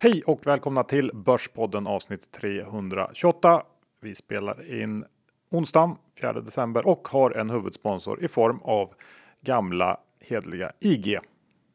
Hej och välkomna till Börspodden avsnitt 328. Vi spelar in onsdagen 4 december och har en huvudsponsor i form av gamla hedliga IG.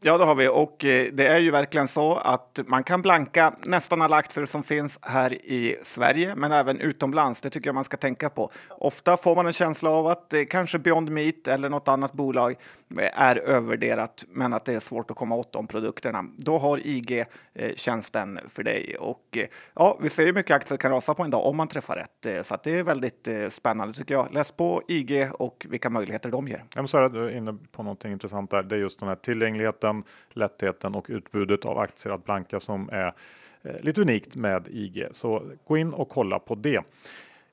Ja, det har vi och eh, det är ju verkligen så att man kan blanka nästan alla aktier som finns här i Sverige, men även utomlands. Det tycker jag man ska tänka på. Ofta får man en känsla av att det kanske Beyond Meat eller något annat bolag är övervärderat, men att det är svårt att komma åt de produkterna. Då har IG eh, tjänsten för dig och eh, ja, vi ser ju mycket aktier kan rasa på en dag om man träffar rätt, eh, så att det är väldigt spännande tycker jag. Läs på IG och vilka möjligheter de ger. Jag måste säga att du är inne på någonting intressant där. Det är just den här tillgängligheten lättheten, och utbudet av aktier att blanka som är lite unikt med IG. Så gå in och kolla på det.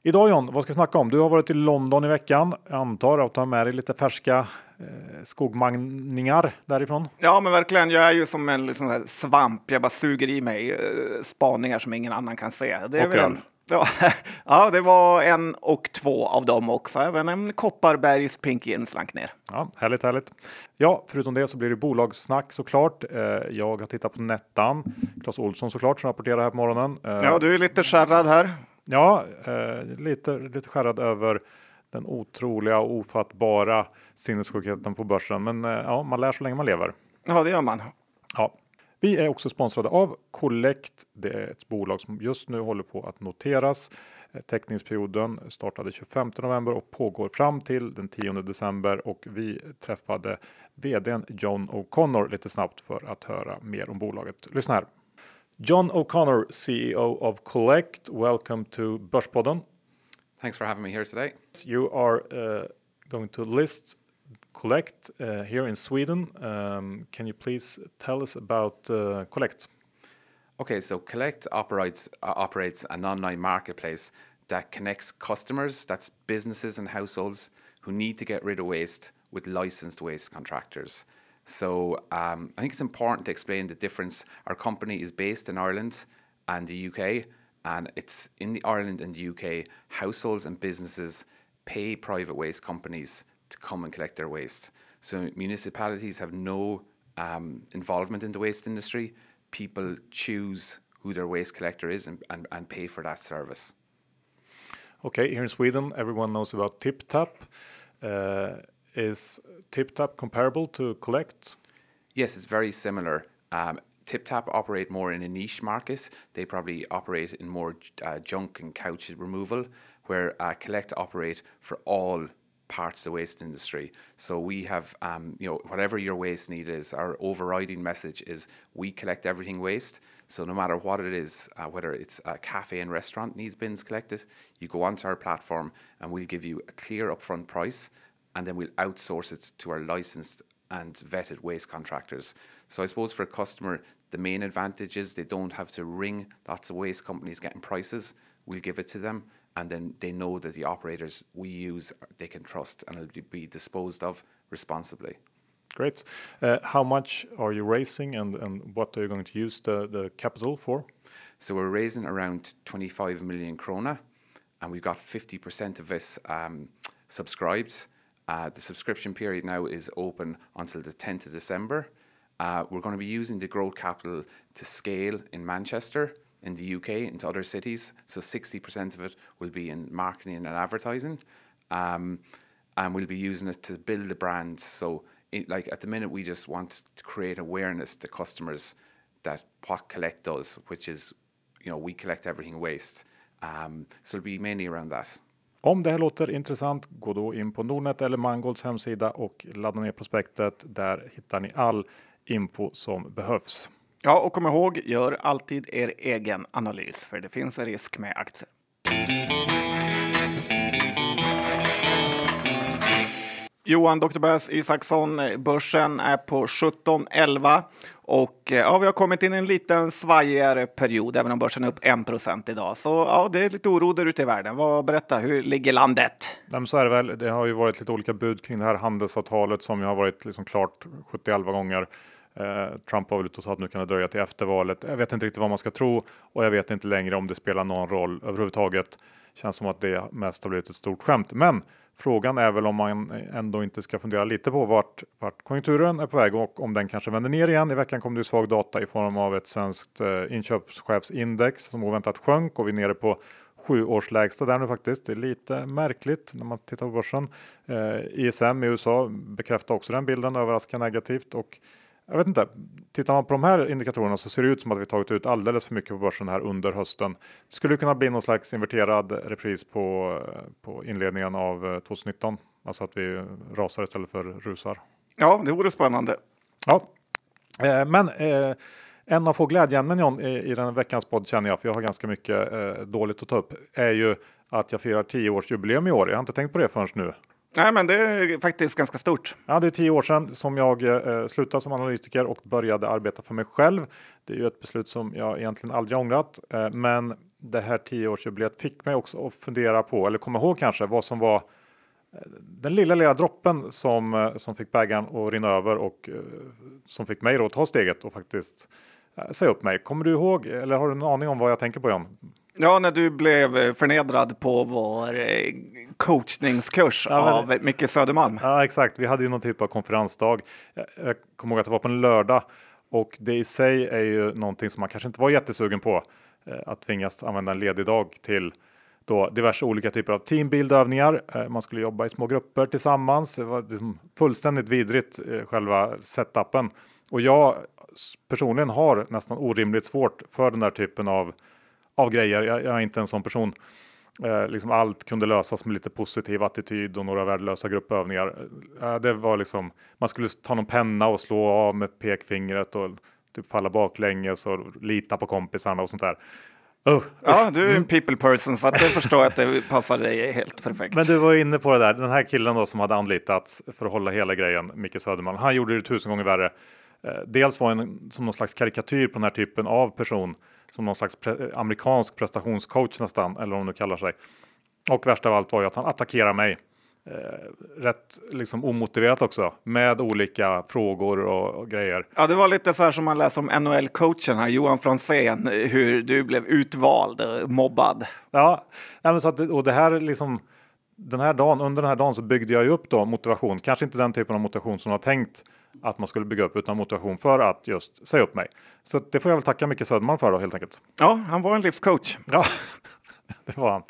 Idag John, vad ska vi snacka om? Du har varit i London i veckan. Jag antar att du har med dig lite färska eh, skogmangningar därifrån. Ja, men verkligen. Jag är ju som en liksom, svamp. Jag bara suger i mig eh, spaningar som ingen annan kan se. Det är och väl Ja, ja, det var en och två av dem också. Även en Kopparbergs Pink In slank ner. Ja, härligt, härligt. Ja, förutom det så blir det bolagssnack såklart. Eh, jag har tittat på Nettan. Clas Olsson såklart som rapporterar här på morgonen. Eh, ja, du är lite skärrad här. Ja, eh, lite, lite skärrad över den otroliga och ofattbara sinnessjukheten på börsen. Men ja, man lär så länge man lever. Ja, det gör man. Ja, vi är också sponsrade av Collect. Det är ett bolag som just nu håller på att noteras. Eh, teckningsperioden startade 25 november och pågår fram till den 10 december och vi träffade vdn John O'Connor lite snabbt för att höra mer om bolaget. Lyssna här. John O'Connor, CEO of Collect. Welcome to Börspodden. Thanks for having me here today. You are uh, going to list Collect uh, here in Sweden. Um, can you please tell us about uh, Collect? Okay, so Collect operates uh, operates an online marketplace that connects customers, that's businesses and households who need to get rid of waste with licensed waste contractors. So um, I think it's important to explain the difference. Our company is based in Ireland and the UK, and it's in the Ireland and the UK. Households and businesses pay private waste companies to come and collect their waste. So municipalities have no um, involvement in the waste industry. People choose who their waste collector is and, and, and pay for that service. Okay, here in Sweden, everyone knows about TipTap. Uh, is TipTap comparable to Collect? Yes, it's very similar. Um, TipTap operate more in a niche market. They probably operate in more uh, junk and couch removal, where uh, Collect operate for all parts of the waste industry. So we have, um, you know, whatever your waste need is, our overriding message is we collect everything waste. So no matter what it is, uh, whether it's a cafe and restaurant needs bins collected, you go onto our platform and we'll give you a clear upfront price, and then we'll outsource it to our licensed and vetted waste contractors. So I suppose for a customer, the main advantage is they don't have to ring lots of waste companies getting prices. We'll give it to them and then they know that the operators we use they can trust and it'll be disposed of responsibly. Great. Uh, how much are you raising and, and what are you going to use the, the capital for? So we're raising around 25 million krona and we've got 50% of this um, subscribed. Uh, the subscription period now is open until the 10th of December. Uh, we're going to be using the growth capital to scale in Manchester in the UK into other cities. So 60% of it will be in marketing and advertising. Um, and we'll be using it to build the brand. So, it, like at the minute, we just want to create awareness to customers that what Collect does, which is, you know, we collect everything waste. Um, so it'll be mainly around that. Om det här låter intressant, gå då in på Nordnet eller Mangolds hemsida och ladda ner prospektet. Där hittar ni all info som behövs. Ja, och kom ihåg, gör alltid er egen analys, för det finns en risk med aktier. Johan Dr. Bass Isaksson, eh, börsen är på 17,11 och eh, ja, vi har kommit in i en liten svajigare period, även om börsen är upp 1% idag. Så ja, det är lite oro där ute i världen. Vad, berätta, hur ligger landet? Nej, så är det väl. Det har ju varit lite olika bud kring det här handelsavtalet som ju har varit liksom klart 70 gånger. Eh, Trump var väl ute och sa att nu kan det dröja till efter valet. Jag vet inte riktigt vad man ska tro och jag vet inte längre om det spelar någon roll överhuvudtaget känns som att det mest har blivit ett stort skämt. Men frågan är väl om man ändå inte ska fundera lite på vart, vart konjunkturen är på väg och om den kanske vänder ner igen. I veckan kom det svag data i form av ett svenskt eh, inköpschefsindex som oväntat sjönk och vi är nere på sju års lägsta där nu faktiskt. Det är lite märkligt när man tittar på börsen. Eh, ISM i USA bekräftar också den bilden överraskande negativt och jag vet inte. Tittar man på de här indikatorerna så ser det ut som att vi tagit ut alldeles för mycket på börsen här under hösten. Det skulle kunna bli någon slags inverterad repris på, på inledningen av 2019. Eh, alltså att vi rasar istället för rusar. Ja, det vore spännande. Ja, eh, men eh, en av få glädjeämnen John, i, i den veckans podd känner jag, för jag har ganska mycket eh, dåligt att ta upp, är ju att jag firar 10 års jubileum i år. Jag har inte tänkt på det förrän nu. Nej, men det är faktiskt ganska stort. Ja, det är tio år sedan som jag eh, slutade som analytiker och började arbeta för mig själv. Det är ju ett beslut som jag egentligen aldrig ångrat, eh, men det här tioårsjubileet fick mig också att fundera på, eller komma ihåg kanske, vad som var eh, den lilla, lilla droppen som, eh, som fick bägaren att rinna över och eh, som fick mig att ta steget och faktiskt eh, säga upp mig. Kommer du ihåg, eller har du en aning om vad jag tänker på John? Ja, när du blev förnedrad på vår eh, coachningskurs ja, av Micke Södermalm. Ja, exakt. Vi hade ju någon typ av konferensdag. Jag kommer ihåg att det var på en lördag och det i sig är ju någonting som man kanske inte var jättesugen på eh, att tvingas använda en ledig dag till då diverse olika typer av teambildövningar. Eh, man skulle jobba i små grupper tillsammans. Det var liksom fullständigt vidrigt själva setupen och jag personligen har nästan orimligt svårt för den där typen av av grejer. Jag, jag är inte en sån person. Eh, liksom allt kunde lösas med lite positiv attityd och några värdelösa gruppövningar. Eh, det var liksom, man skulle ta någon penna och slå av med pekfingret och typ falla baklänges och lita på kompisarna och sånt där. Oh, ja, du är en people person så att jag förstår att det passar dig helt perfekt. Men du var inne på det där, den här killen då som hade anlitats för att hålla hela grejen, Micke Söderman, han gjorde det tusen gånger värre. Eh, dels var han som någon slags karikatyr på den här typen av person som någon slags pre amerikansk prestationscoach nästan, eller vad hon nu kallar sig. Och värst av allt var ju att han attackerar mig. Eh, rätt liksom omotiverat också med olika frågor och, och, grejer. Ja, det var lite så här som man läser om NHL-coachen här, Johan Franzén, hur du blev utvald, mobbad. Ja, så att, och det här liksom den här dagen, under den här dagen så byggde jag ju upp då motivation, kanske inte den typen av motivation som jag har tänkt att man skulle bygga upp utan motivation för att just säga upp mig. Så det får jag väl tacka Micke Söderman för då helt enkelt. Ja, han var en livscoach. Ja, det var han.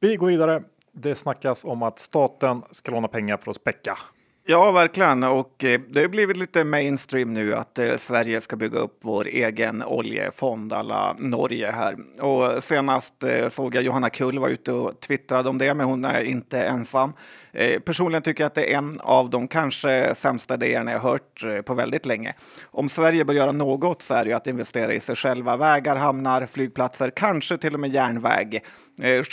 Vi går vidare. Det snackas om att staten ska låna pengar för att späcka. Ja, verkligen. Och eh, det har blivit lite mainstream nu att eh, Sverige ska bygga upp vår egen oljefond alla Norge här. Och senast eh, såg jag Johanna Kull var ute och twittrade om det, men hon är inte ensam. Personligen tycker jag att det är en av de kanske sämsta idéerna jag hört på väldigt länge. Om Sverige bör göra något så är det ju att investera i sig själva. Vägar, hamnar, flygplatser, kanske till och med järnväg,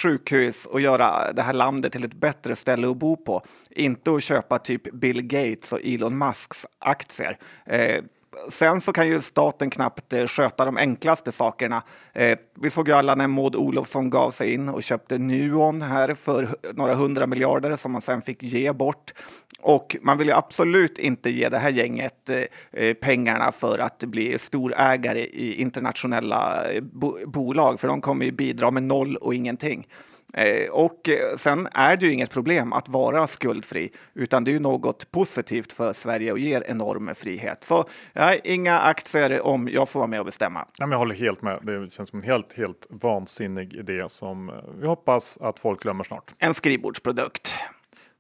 sjukhus och göra det här landet till ett bättre ställe att bo på. Inte att köpa typ Bill Gates och Elon Musks aktier. Eh, sen så kan ju staten knappt eh, sköta de enklaste sakerna. Eh, vi såg ju alla när Maud Olofsson gav sig in och köpte Nuon här för några hundra miljarder som man sen fick ge bort. Och man vill ju absolut inte ge det här gänget eh, eh pengarna för att bli storägare i internationella eh, bo bolag, för de kommer ju bidra med noll och ingenting. Eh, och eh, sen är det ju inget problem att vara skuldfri, utan det är ju något positivt för Sverige och ger enorm frihet. Så ja, inga aktier om jag får vara med och bestämma. Ja, men jag håller helt med. Det känns som en helt, helt vansinnig idé som eh, vi hoppas att folk glömmer snart. En skrivbordsprodukt.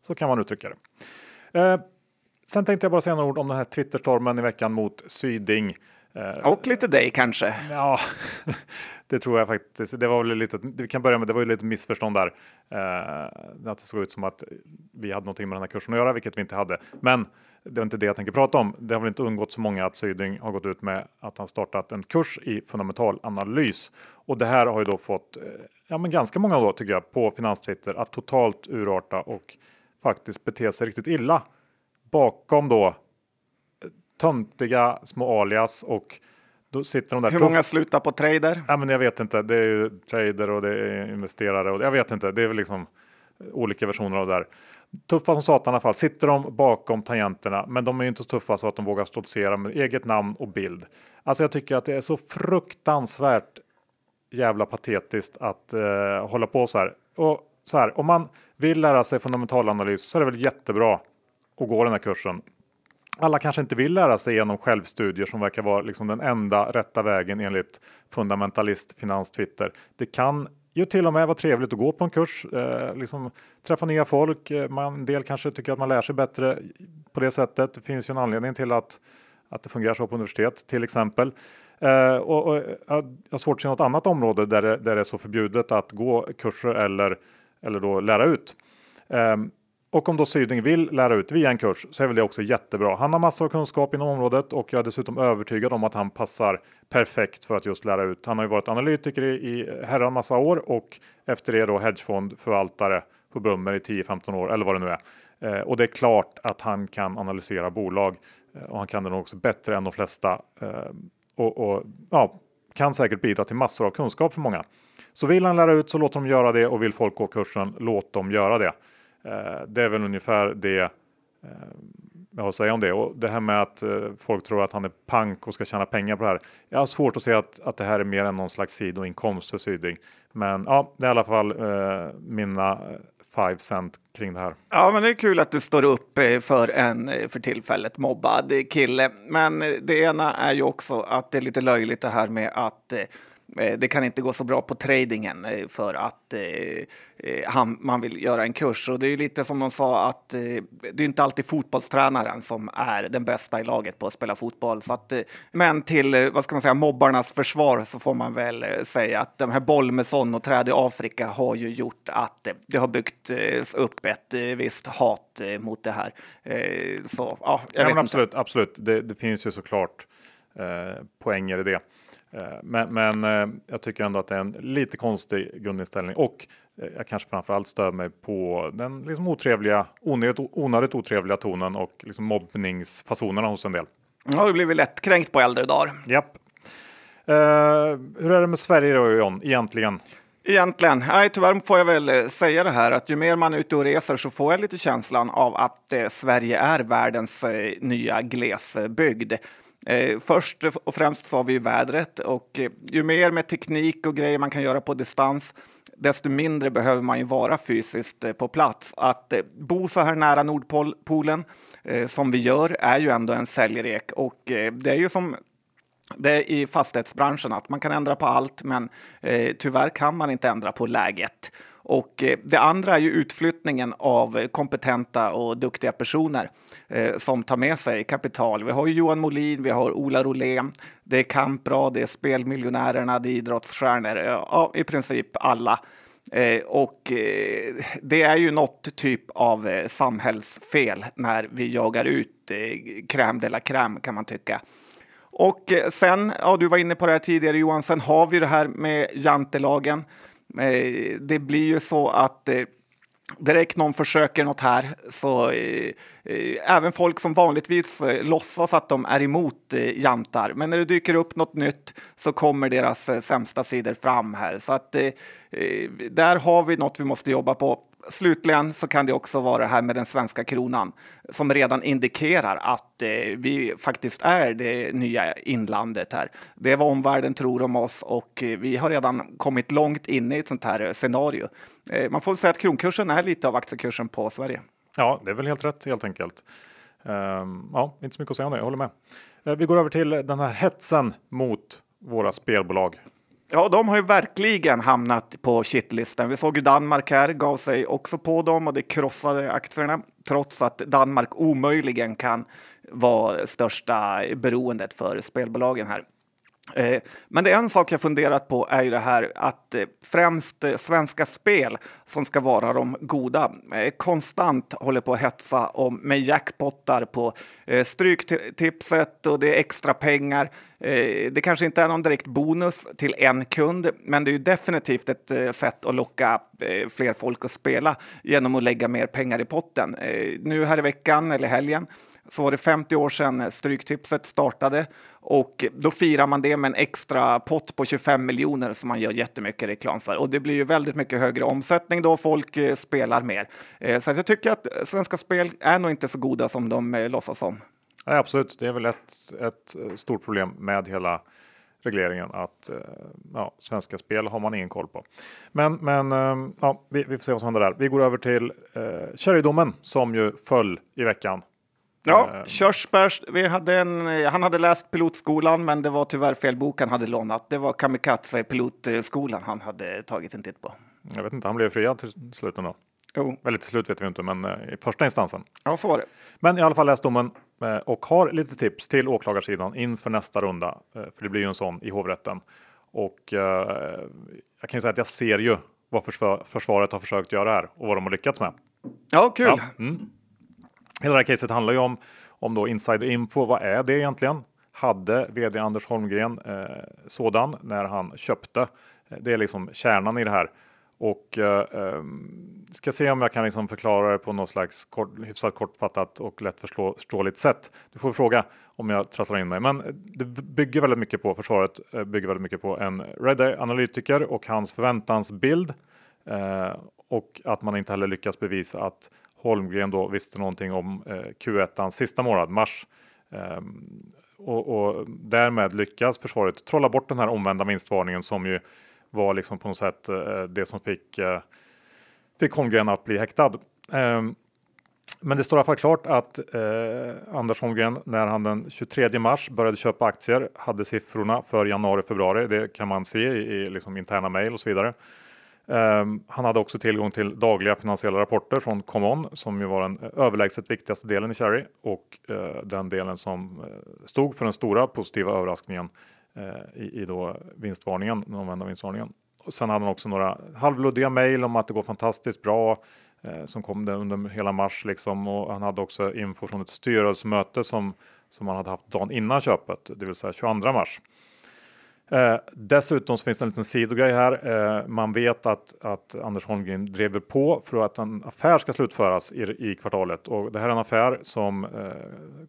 Så kan man uttrycka det. Eh, sen tänkte jag bara säga några ord om den här Twitterstormen i veckan mot Syding. Eh, och lite dig kanske? Ja, det tror jag faktiskt. Det var väl lite, vi kan börja med, det var ju lite missförstånd där. Eh, att det såg ut som att vi hade någonting med den här kursen att göra, vilket vi inte hade. Men det är inte det jag tänker prata om. Det har väl inte undgått så många att Syding har gått ut med att han startat en kurs i fundamental analys. Och det här har ju då fått, eh, ja men ganska många då tycker jag, på finanstwitter att totalt urarta och faktiskt bete sig riktigt illa. Bakom då töntiga små alias och då sitter de där. Hur många slutar på trader? Ja, men jag vet inte. Det är ju trader och det är investerare och jag vet inte. Det är väl liksom olika versioner av det där. Tuffa som satan i alla fall. Sitter de bakom tangenterna, men de är ju inte så tuffa så att de vågar stoltsera med eget namn och bild. Alltså jag tycker att det är så fruktansvärt jävla patetiskt att eh, hålla på så här. Och så här, om man vill lära sig fundamentalanalys så är det väl jättebra att gå den här kursen. Alla kanske inte vill lära sig genom självstudier som verkar vara liksom den enda rätta vägen enligt fundamentalist finans Twitter. Det kan ju till och med vara trevligt att gå på en kurs, eh, liksom träffa nya folk. Eh, man, en del kanske tycker att man lär sig bättre på det sättet. Det finns ju en anledning till att, att det fungerar så på universitet till exempel. Eh, och, och, jag har svårt att se något annat område där det, där det är så förbjudet att gå kurser eller, eller då lära ut. Eh, och om då Syding vill lära ut via en kurs så är väl det också jättebra. Han har massor av kunskap inom området och jag är dessutom övertygad om att han passar perfekt för att just lära ut. Han har ju varit analytiker i, i herran massa år och efter det då hedgefondförvaltare på Brummer i 10-15 år eller vad det nu är. Eh, och det är klart att han kan analysera bolag eh, och han kan det nog också bättre än de flesta eh, och, och ja, kan säkert bidra till massor av kunskap för många. Så vill han lära ut så låt dem göra det och vill folk gå kursen, låt dem göra det. Eh, det är väl ungefär det eh, jag har att säga om det. Och det här med att eh, folk tror att han är pank och ska tjäna pengar på det här. Jag har svårt att se att, att det här är mer än någon slags sidoinkomst för Syding. Men ja, det är i alla fall eh, mina eh, 5 cent kring det här. Ja, men det är kul att du står upp eh, för en eh, för tillfället mobbad kille. Men det ena är ju också att det är lite löjligt det här med att Eh, det kan inte gå så bra på tradingen eh, för att eh, han, man vill göra en kurs. Och det är lite som de sa att det är inte alltid fotbollstränaren som är den bästa i laget på att spela fotboll. Så att, men till vad ska man säga, mobbarnas försvar så får man väl säga att de här Bolmeson och träd i Afrika har ju gjort att det har byggts upp ett visst hat mot det här. Så ja, ja, absolut, inte. absolut. Det, det finns ju såklart eh, poänger i det. Eh, men, men eh, jag tycker ändå att det är en lite konstig grundinställning och eh, jag kanske framförallt stör mig på den liksom otrevliga, onödigt, onödigt otrevliga tonen och liksom mobbningsfasonerna hos en del. Ja, du blivit lättkränkt på äldre dagar. Japp. Uh, hur är det med Sverige då John, egentligen? Egentligen, nej tyvärr får jag väl säga det här att ju mer man är ute och reser så får jag lite känslan av att eh, Sverige är världens eh, nya glesbygd. Eh, först och främst så har vi ju vädret och eh, ju mer med teknik och grejer man kan göra på distans desto mindre behöver man ju vara fysiskt eh, på plats. Att eh, bo så här nära Nordpolen eh, som vi gör är ju ändå en säljrek och eh, det är ju som det är i fastighetsbranschen att man kan ändra på allt men eh, tyvärr kan man inte ändra på läget. Och eh, det andra är ju utflyttningen av kompetenta och duktiga personer eh, som tar med sig kapital. Vi har ju Johan Molin, vi har Ola Rolén, det är Kampra, det är spelmiljonärerna, det är idrottsstjärnor, eh, ja, i princip alla. Eh, och eh, det är ju något typ av eh, samhällsfel när vi jagar ut eh, crème de la crème kan man tycka. Och eh, sen, ja, du var inne på det här tidigare Johan, sen har vi det här med jantelagen. Eh, det blir ju så att eh, direkt någon försöker något här så eh, eh även folk som vanligtvis låtsas att de är emot jantar, men när det dyker upp något nytt så kommer deras sämsta sidor fram här. Så att där har vi något vi måste jobba på slutligen så kan det också vara det här med den svenska kronan som redan indikerar att eh, vi faktiskt är det nya inlandet här. Det är vad omvärlden tror om oss och eh, vi har redan kommit långt in i ett sånt här eh, scenario. Eh, man får säga att kronkursen är lite av aktiekursen på Sverige. Ja, det är väl helt rätt helt enkelt. Um, ja, inte så mycket att säga om det, jag håller med. Eh, vi går över till den här hetsen mot våra spelbolag. Ja, de har ju verkligen hamnat på shitlistan. Vi såg ju Danmark här, gav sig också på dem och det krossade aktierna trots att Danmark omöjligen kan vara största beroendet för spelbolagen här. Eh, men det är en sak jag funderat på är ju det här att eh, främst eh, Svenska Spel som ska vara de goda konstant håller på att hetsa om med jackpottar på Stryktipset och det är extra pengar. Det kanske inte är någon direkt bonus till en kund, men det är ju definitivt ett sätt att locka fler folk att spela genom att lägga mer pengar i potten. Nu här i veckan eller helgen så var det 50 år sedan Stryktipset startade och då firar man det med en extra pott på 25 miljoner som man gör jättemycket reklam för. Och det blir ju väldigt mycket högre omsättning då folk eh, spelar mer. Eh, så jag tycker att Svenska Spel är nog inte så goda som de eh, låtsas som. Nej, absolut, det är väl ett, ett stort problem med hela regleringen att ja, Svenska Spel har man ingen koll på. Men, men ja, vi, vi, får se vad som händer där. Vi går över till eh, Cherrydomen som ju föll i veckan. Ja, eh. Körsbärs, vi hade en, han hade läst pilotskolan men det var tyvärr fel bok han hade lånat. Det var Kamikaze pilotskolan han hade tagit en titt på. Jag vet inte, han blev friad till slut ändå. Jo. Eller till slut vet vi inte, men i första instansen. Ja, så var det. Men i alla fall läst domen och har lite tips till åklagarsidan inför nästa runda. För det blir ju en sån i hovrätten. Och eh, jag kan ju säga att jag ser ju vad försvaret har försökt göra här och vad de har lyckats med. Ja, kul. Ja, mm. Hela det här caset handlar ju om, om då insider info. Vad är det egentligen? Hade vd Anders Holmgren eh, sådan när han köpte? Eh, det är liksom kärnan i det här. Och eh, ehm, ska se om jag kan liksom förklara det på något slags kort, hyfsat kortfattat och lättförståeligt sätt. Du får fråga om jag trasslar in mig. Men eh, det bygger väldigt mycket på försvaret, eh, bygger väldigt mycket på en Redeye analytiker och hans förväntansbild. Eh, och att man inte heller lyckas bevisa att Holmgren då visste någonting om eh, Q1 sista månad, mars. Ehm, och, och därmed lyckas försvaret trolla bort den här omvända vinstvarningen som ju var liksom på något sätt eh, det som fick, eh, fick Holmgren att bli häktad. Ehm, men det står i alla fall klart att eh, Anders Holmgren när han den 23 mars började köpa aktier hade siffrorna för januari februari. Det kan man se i, i liksom interna mejl och så vidare. Um, han hade också tillgång till dagliga finansiella rapporter från ComeOn som ju var den överlägset viktigaste delen i Cherry och uh, den delen som uh, stod för den stora positiva överraskningen uh, i, i då vinstvarningen, den omvända vinstvarningen. Och sen hade han också några halvluddiga mejl om att det går fantastiskt bra som kom det under hela mars liksom och han hade också info från ett styrelsemöte som som han hade haft dagen innan köpet, det vill säga 22 mars. Eh, dessutom så finns det en liten sidogrej här. Eh, man vet att, att Anders Holmgren driver på för att en affär ska slutföras i, i kvartalet och det här är en affär som eh,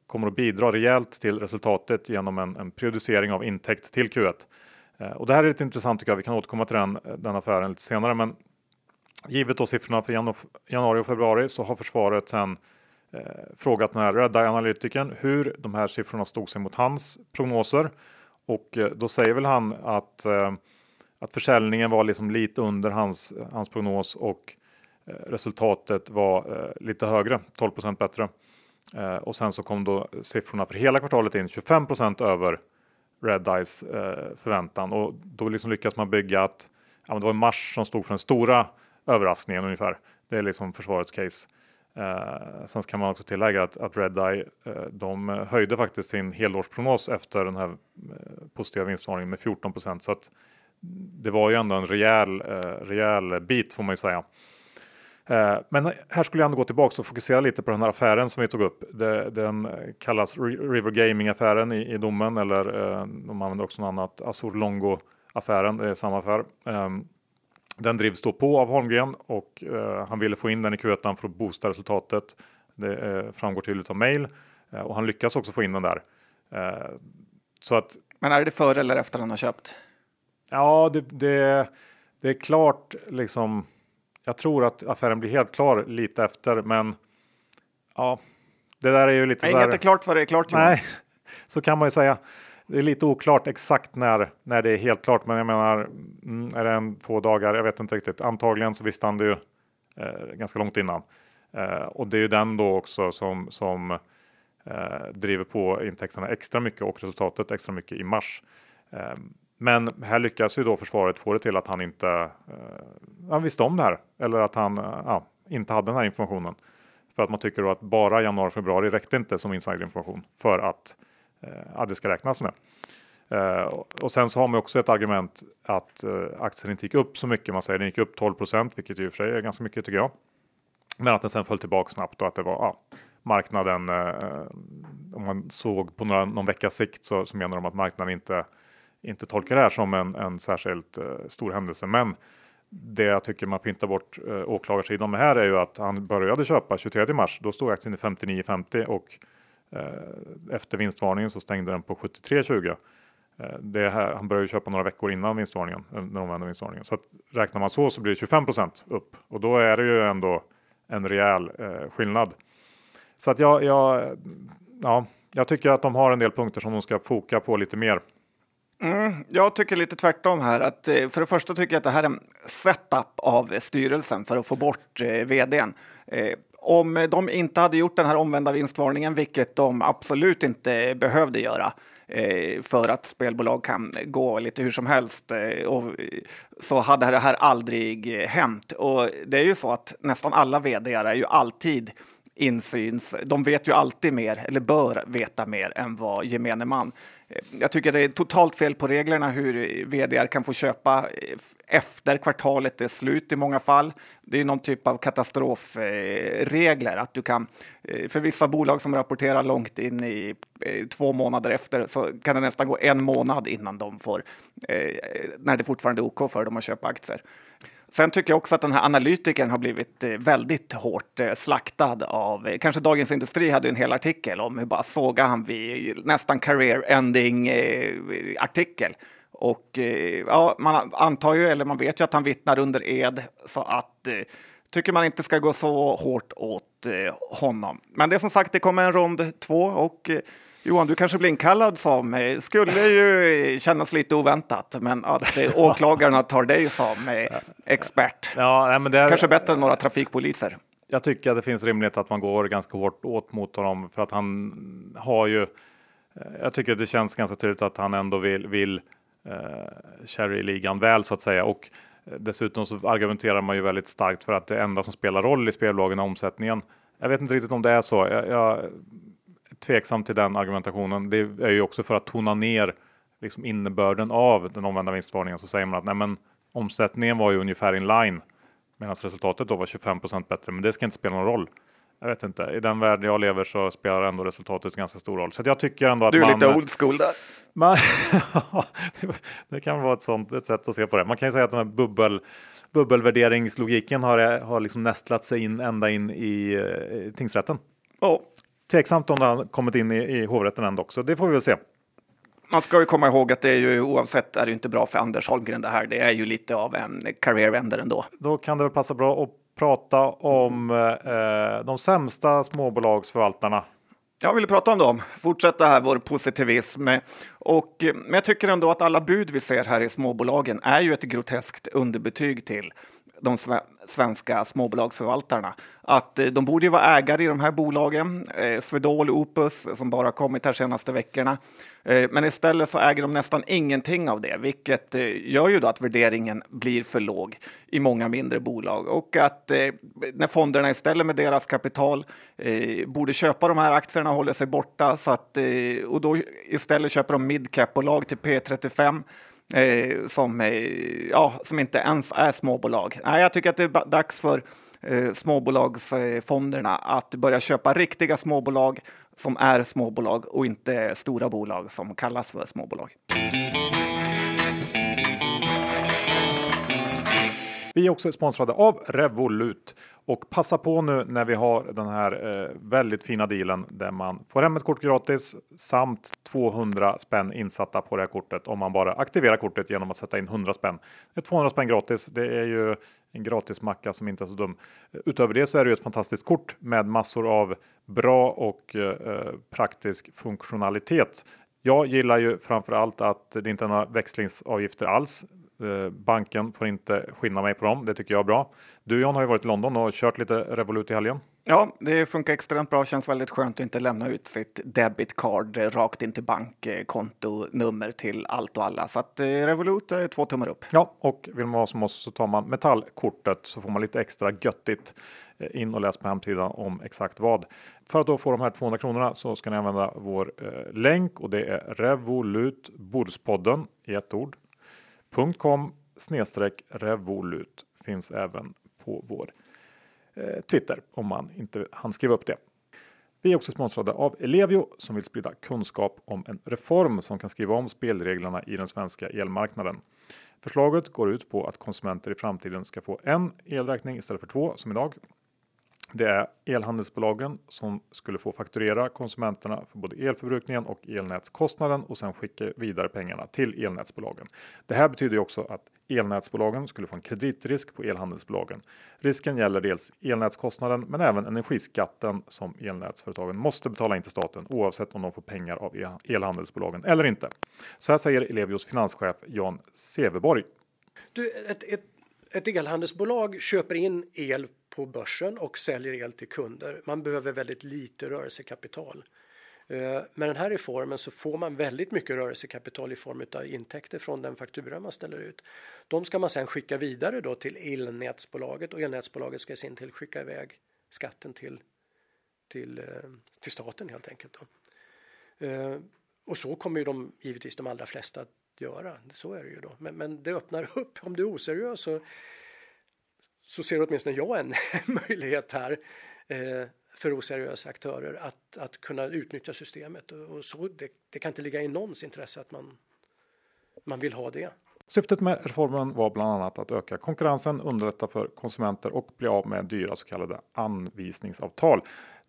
kommer att bidra rejält till resultatet genom en, en periodisering av intäkt till Q1. Eh, och det här är lite intressant tycker jag. Vi kan återkomma till den, eh, den affären lite senare, men givet då siffrorna för januari och februari så har försvaret sedan eh, frågat den här rädda analytikern hur de här siffrorna stod sig mot hans prognoser. Och eh, då säger väl han att, eh, att försäljningen var liksom lite under hans, hans prognos och eh, resultatet var lite högre, 12% bättre. Och sen så kom då siffrorna för hela kvartalet in 25% över Red Eyes förväntan och då liksom lyckas man bygga att ja, det var mars som stod för den stora överraskningen ungefär. Det är liksom försvarets case. Eh, sen kan man också tillägga att, att Redeye eh, de höjde faktiskt sin helårsprognos efter den här eh, positiva vinstvarningen med 14% så att det var ju ändå en rejäl, eh, rejäl bit får man ju säga. Eh, men här skulle jag ändå gå tillbaka och fokusera lite på den här affären som vi tog upp. Det, den kallas River Gaming affären i, i domen eller eh, de använder också något annat Azur Longo affären. Det är samma affär. Ehm, den drivs då på av Holmgren och eh, han ville få in den i Q1 för att boosta resultatet. Det eh, framgår tydligt av mail eh, och han lyckas också få in den där. Eh, så att, Men är det före eller efter han har köpt? Ja, det, det, det är klart liksom. Jag tror att affären blir helt klar lite efter, men ja, det där är ju lite. Nej, inget är klart för det är klart. Nej, så kan man ju säga det är lite oklart exakt när, när det är helt klart, men jag menar, mm, är det en två dagar? Jag vet inte riktigt. Antagligen så visste han det ju eh, ganska långt innan. Eh, och det är ju den då också som, som eh, driver på intäkterna extra mycket och resultatet extra mycket i mars. Eh, men här lyckas ju då försvaret få det till att han inte eh, han visste om det här eller att han eh, inte hade den här informationen. För att man tycker då att bara januari februari räckte inte som insiderinformation för att Eh, Eh, ja, det ska räknas med. Eh, och sen så har man också ett argument att eh, aktien inte gick upp så mycket. Man säger den gick upp 12% vilket i och för sig är ganska mycket tycker jag. Men att den sen föll tillbaka snabbt och att det var ja, marknaden. om man såg på några, någon veckas sikt så, så menar de att marknaden inte inte tolkar det här som en, en särskilt stor händelse. Men det jag tycker man fintar bort åklagarsidan med här är ju att han började köpa 23 mars. Då stod aktien i 59,50 och Eh, efter vinstvarningen så stängde den på 73,20. Eh, det här, han började köpa några veckor innan vinstvarningen, eh, den omvända vinstvarningen. Så att räknar man så så blir det 25% upp och då är det ju ändå en rejäl eh, skillnad. Så att jag, jag, ja, jag tycker att de har en del punkter som de ska foka på lite mer. Mm, jag tycker lite tvärtom här. Att, för det första tycker jag att det här är en setup av styrelsen för att få bort eh, vdn. Eh, om de inte hade gjort den här omvända vinstvarningen, vilket de absolut inte behövde göra, eh, för att spelbolag kan gå lite hur som helst, eh, och så hade det här aldrig hänt. Och det är ju så att nästan alla vd är ju alltid insyns. De vet ju alltid mer, eller bör veta mer än vad gemene man. Jag tycker det är totalt fel på reglerna hur vd kan få köpa eh, efter kvartalet är slut i många fall. Det är någon typ av katastrofregler eh, att du kan, eh, för vissa bolag som rapporterar långt in i två månader efter så kan det nästan gå en månad innan de får, när det fortfarande är OK för dem att köpa aktier. Sen tycker jag också att den här analytikern har blivit eh, väldigt hårt eh, slaktad av, eh, kanske Dagens Industri hade en hel artikel om hur bara såga han vid nästan career ending artikel. Och ja, man antar ju, eller man vet ju att han vittnar under ed så att tycker man inte ska gå så hårt åt honom. Men det är som sagt, det kommer en rond två och Johan, du kanske blir inkallad som, eh, skulle ju kännas lite oväntat, men att eh, åklagarna tar dig som eh, expert. Ja, men det är, kanske bättre än några trafikpoliser. Jag tycker att det finns rimlighet att man går ganska hårt åt mot honom för att han har ju. Jag tycker att det känns ganska tydligt att han ändå vill, vill eh, Cherry-ligan väl så att säga och dessutom så argumenterar man ju väldigt starkt för att det enda som spelar roll i spelbolagen är omsättningen. Jag vet inte riktigt om det är så. Jag, jag tveksam till den argumentationen. Det är ju också för att tona ner liksom innebörden av den omvända vinstvarningen så säger man att nej, men omsättningen var ju ungefär in line medan resultatet då var 25% bättre. Men det ska inte spela någon roll. Jag vet inte, i den värld jag lever så spelar ändå resultatet ganska stor roll. Så jag tycker ändå att du är man, lite old school där. Man, det kan vara ett sånt ett sätt att se på det. Man kan ju säga att den här bubbel bubbelvärderingslogiken har, har liksom nästlat sig in ända in i eh, tingsrätten. Oh. Tveksamt om det har kommit in i, i hovrätten ändå också. Det får vi väl se. Man ska ju komma ihåg att det är ju oavsett är det inte bra för Anders Holmgren det här. Det är ju lite av en career ender ändå. Då kan det väl passa bra att prata om eh, de sämsta småbolagsförvaltarna. Jag vill prata om dem, fortsätta här vår positivism. Och, men jag tycker ändå att alla bud vi ser här i småbolagen är ju ett groteskt underbetyg till de svenska småbolagsförvaltarna. Att eh, de borde ju vara ägare i de här bolagen, eh, Swedol, Opus, som bara kommit här senaste veckorna. Eh, men istället så äger de nästan ingenting av det, vilket eh, gör ju då att värderingen blir för låg i många mindre bolag och att eh, när fonderna istället med deras kapital borde köpa de här aktierna och håller sig borta så att och då istället köper de midcap-bolag till P35 eh, som, eh, ja, som inte ens är småbolag. Nej, jag tycker att det är dags för eh, småbolagsfonderna att börja köpa riktiga småbolag som är småbolag och inte stora bolag som kallas för småbolag. Vi är också sponsrade av Revolut och passa på nu när vi har den här eh, väldigt fina dealen där man får hem ett kort gratis samt 200 spänn insatta på det här kortet om man bara aktiverar kortet genom att sätta in 100 spänn. Det är 200 spänn gratis. Det är ju en gratis macka som inte är så dum. Utöver det så är det ju ett fantastiskt kort med massor av bra och eh, eh praktisk funktionalitet. Jag gillar ju framför allt att det inte är några växlingsavgifter alls. Eh, banken får inte skinna mig på dem. Det tycker jag är bra. Du John har ju varit i London och kört lite Revolut i helgen. Ja, det funkar extremt bra. Känns väldigt skönt att inte lämna ut sitt debit card rakt in till bankkontonummer till allt och alla. Så att eh, Revolut är två tummar upp. Ja, och vill man vara som oss så tar man metallkortet så får man lite extra göttigt. Eh, in och läs på hemsidan om exakt vad. För att då få de här 200 kronorna så ska ni använda vår eh, länk och det är Revolut Bordspodden i ett ord .com snedstreck revolut finns även på vår eh, Twitter om man inte hann skriva upp det. Vi är också sponsrade av Ellevio som vill sprida kunskap om en reform som kan skriva om spelreglerna i den svenska elmarknaden. Förslaget går ut på att konsumenter i framtiden ska få en elräkning istället för två som idag det är elhandelsbolagen som skulle få fakturera konsumenterna för både elförbrukningen och elnätskostnaden och sen skicka vidare pengarna till elnätsbolagen. Det här betyder också att elnätsbolagen skulle få en kreditrisk på elhandelsbolagen. Risken gäller dels elnätskostnaden men även energiskatten som elnätsföretagen måste betala in till staten oavsett om de får pengar av elhandelsbolagen eller inte. Så här säger Elevios finanschef Jan Seveborg. Du, ett, ett, ett elhandelsbolag köper in el på börsen och säljer el till kunder. Man behöver väldigt lite rörelsekapital. Eh, med den här reformen så får man väldigt mycket rörelsekapital i form av intäkter från den faktura man ställer ut. De ska man sedan skicka vidare då till elnätsbolaget och elnätsbolaget ska i sin till skicka iväg skatten till, till, eh, till staten helt enkelt. Då. Eh, och så kommer ju de givetvis de allra flesta att göra. Så är det ju då. Men, men det öppnar upp. Om du är oseriös så, så ser åtminstone jag en möjlighet här eh, för oseriösa aktörer att, att kunna utnyttja systemet. Och så, det, det kan inte ligga i någons intresse att man, man vill ha det. Syftet med reformen var bland annat att öka konkurrensen, underlätta för konsumenter och bli av med dyra så kallade anvisningsavtal.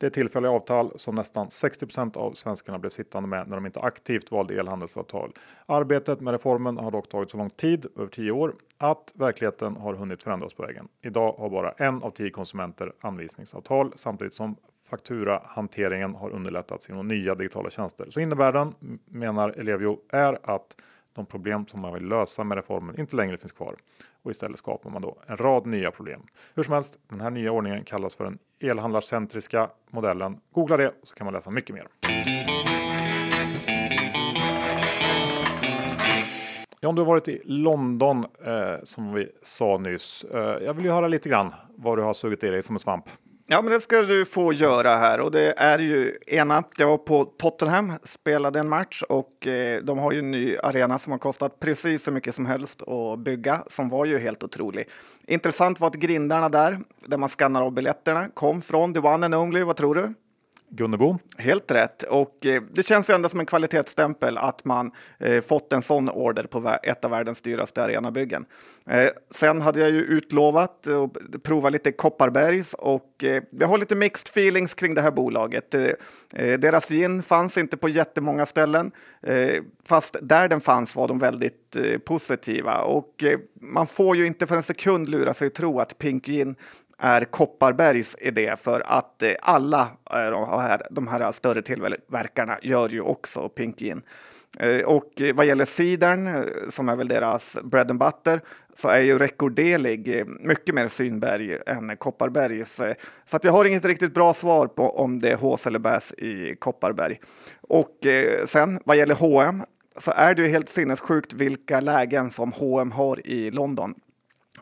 Det är tillfälliga avtal som nästan 60% av svenskarna blev sittande med när de inte aktivt valde elhandelsavtal. Arbetet med reformen har dock tagit så lång tid, över 10 år, att verkligheten har hunnit förändras på vägen. Idag har bara en av tio konsumenter anvisningsavtal samtidigt som fakturahanteringen har underlättats genom nya digitala tjänster. Så innebörden, menar Elevio, är att de problem som man vill lösa med reformen inte längre finns kvar och istället skapar man då en rad nya problem. Hur som helst, den här nya ordningen kallas för den elhandlarcentriska modellen. Googla det så kan man läsa mycket mer. Ja, om du har varit i London eh, som vi sa nyss. Eh, jag vill ju höra lite grann vad du har sugit i dig som en svamp. Ja, men det ska du få göra här och det är ju ena. Jag var på Tottenham, spelade en match och eh, de har ju en ny arena som har kostat precis så mycket som helst att bygga, som var ju helt otrolig. Intressant var att grindarna där, där man skannar av biljetterna, kom från the one and only. Vad tror du? Gunnebo. Helt rätt. Och eh, det känns ändå som en kvalitetsstämpel att man eh, fått en sån order på ett av världens dyraste arenabyggen. Eh, sen hade jag ju utlovat att prova lite Kopparbergs och eh, jag har lite mixed feelings kring det här bolaget. Eh, eh, deras gin fanns inte på jättemånga ställen, fast där den fanns var de väldigt positiva och man får ju inte för en sekund lura sig att tro att Pink Gin är Kopparbergs idé för att eh, alla eh, de här större tillverkarna gör ju också Pink Gin. Eh, och vad gäller cidern, som är väl deras bread and butter, så är ju rekorderlig mycket mer Synberg än Kopparbergs. Så att jag har inget riktigt bra svar på om det är hås eller bäs i Kopparberg. Och sen vad gäller H&M så är det ju helt sinnessjukt vilka lägen som H&M har i London.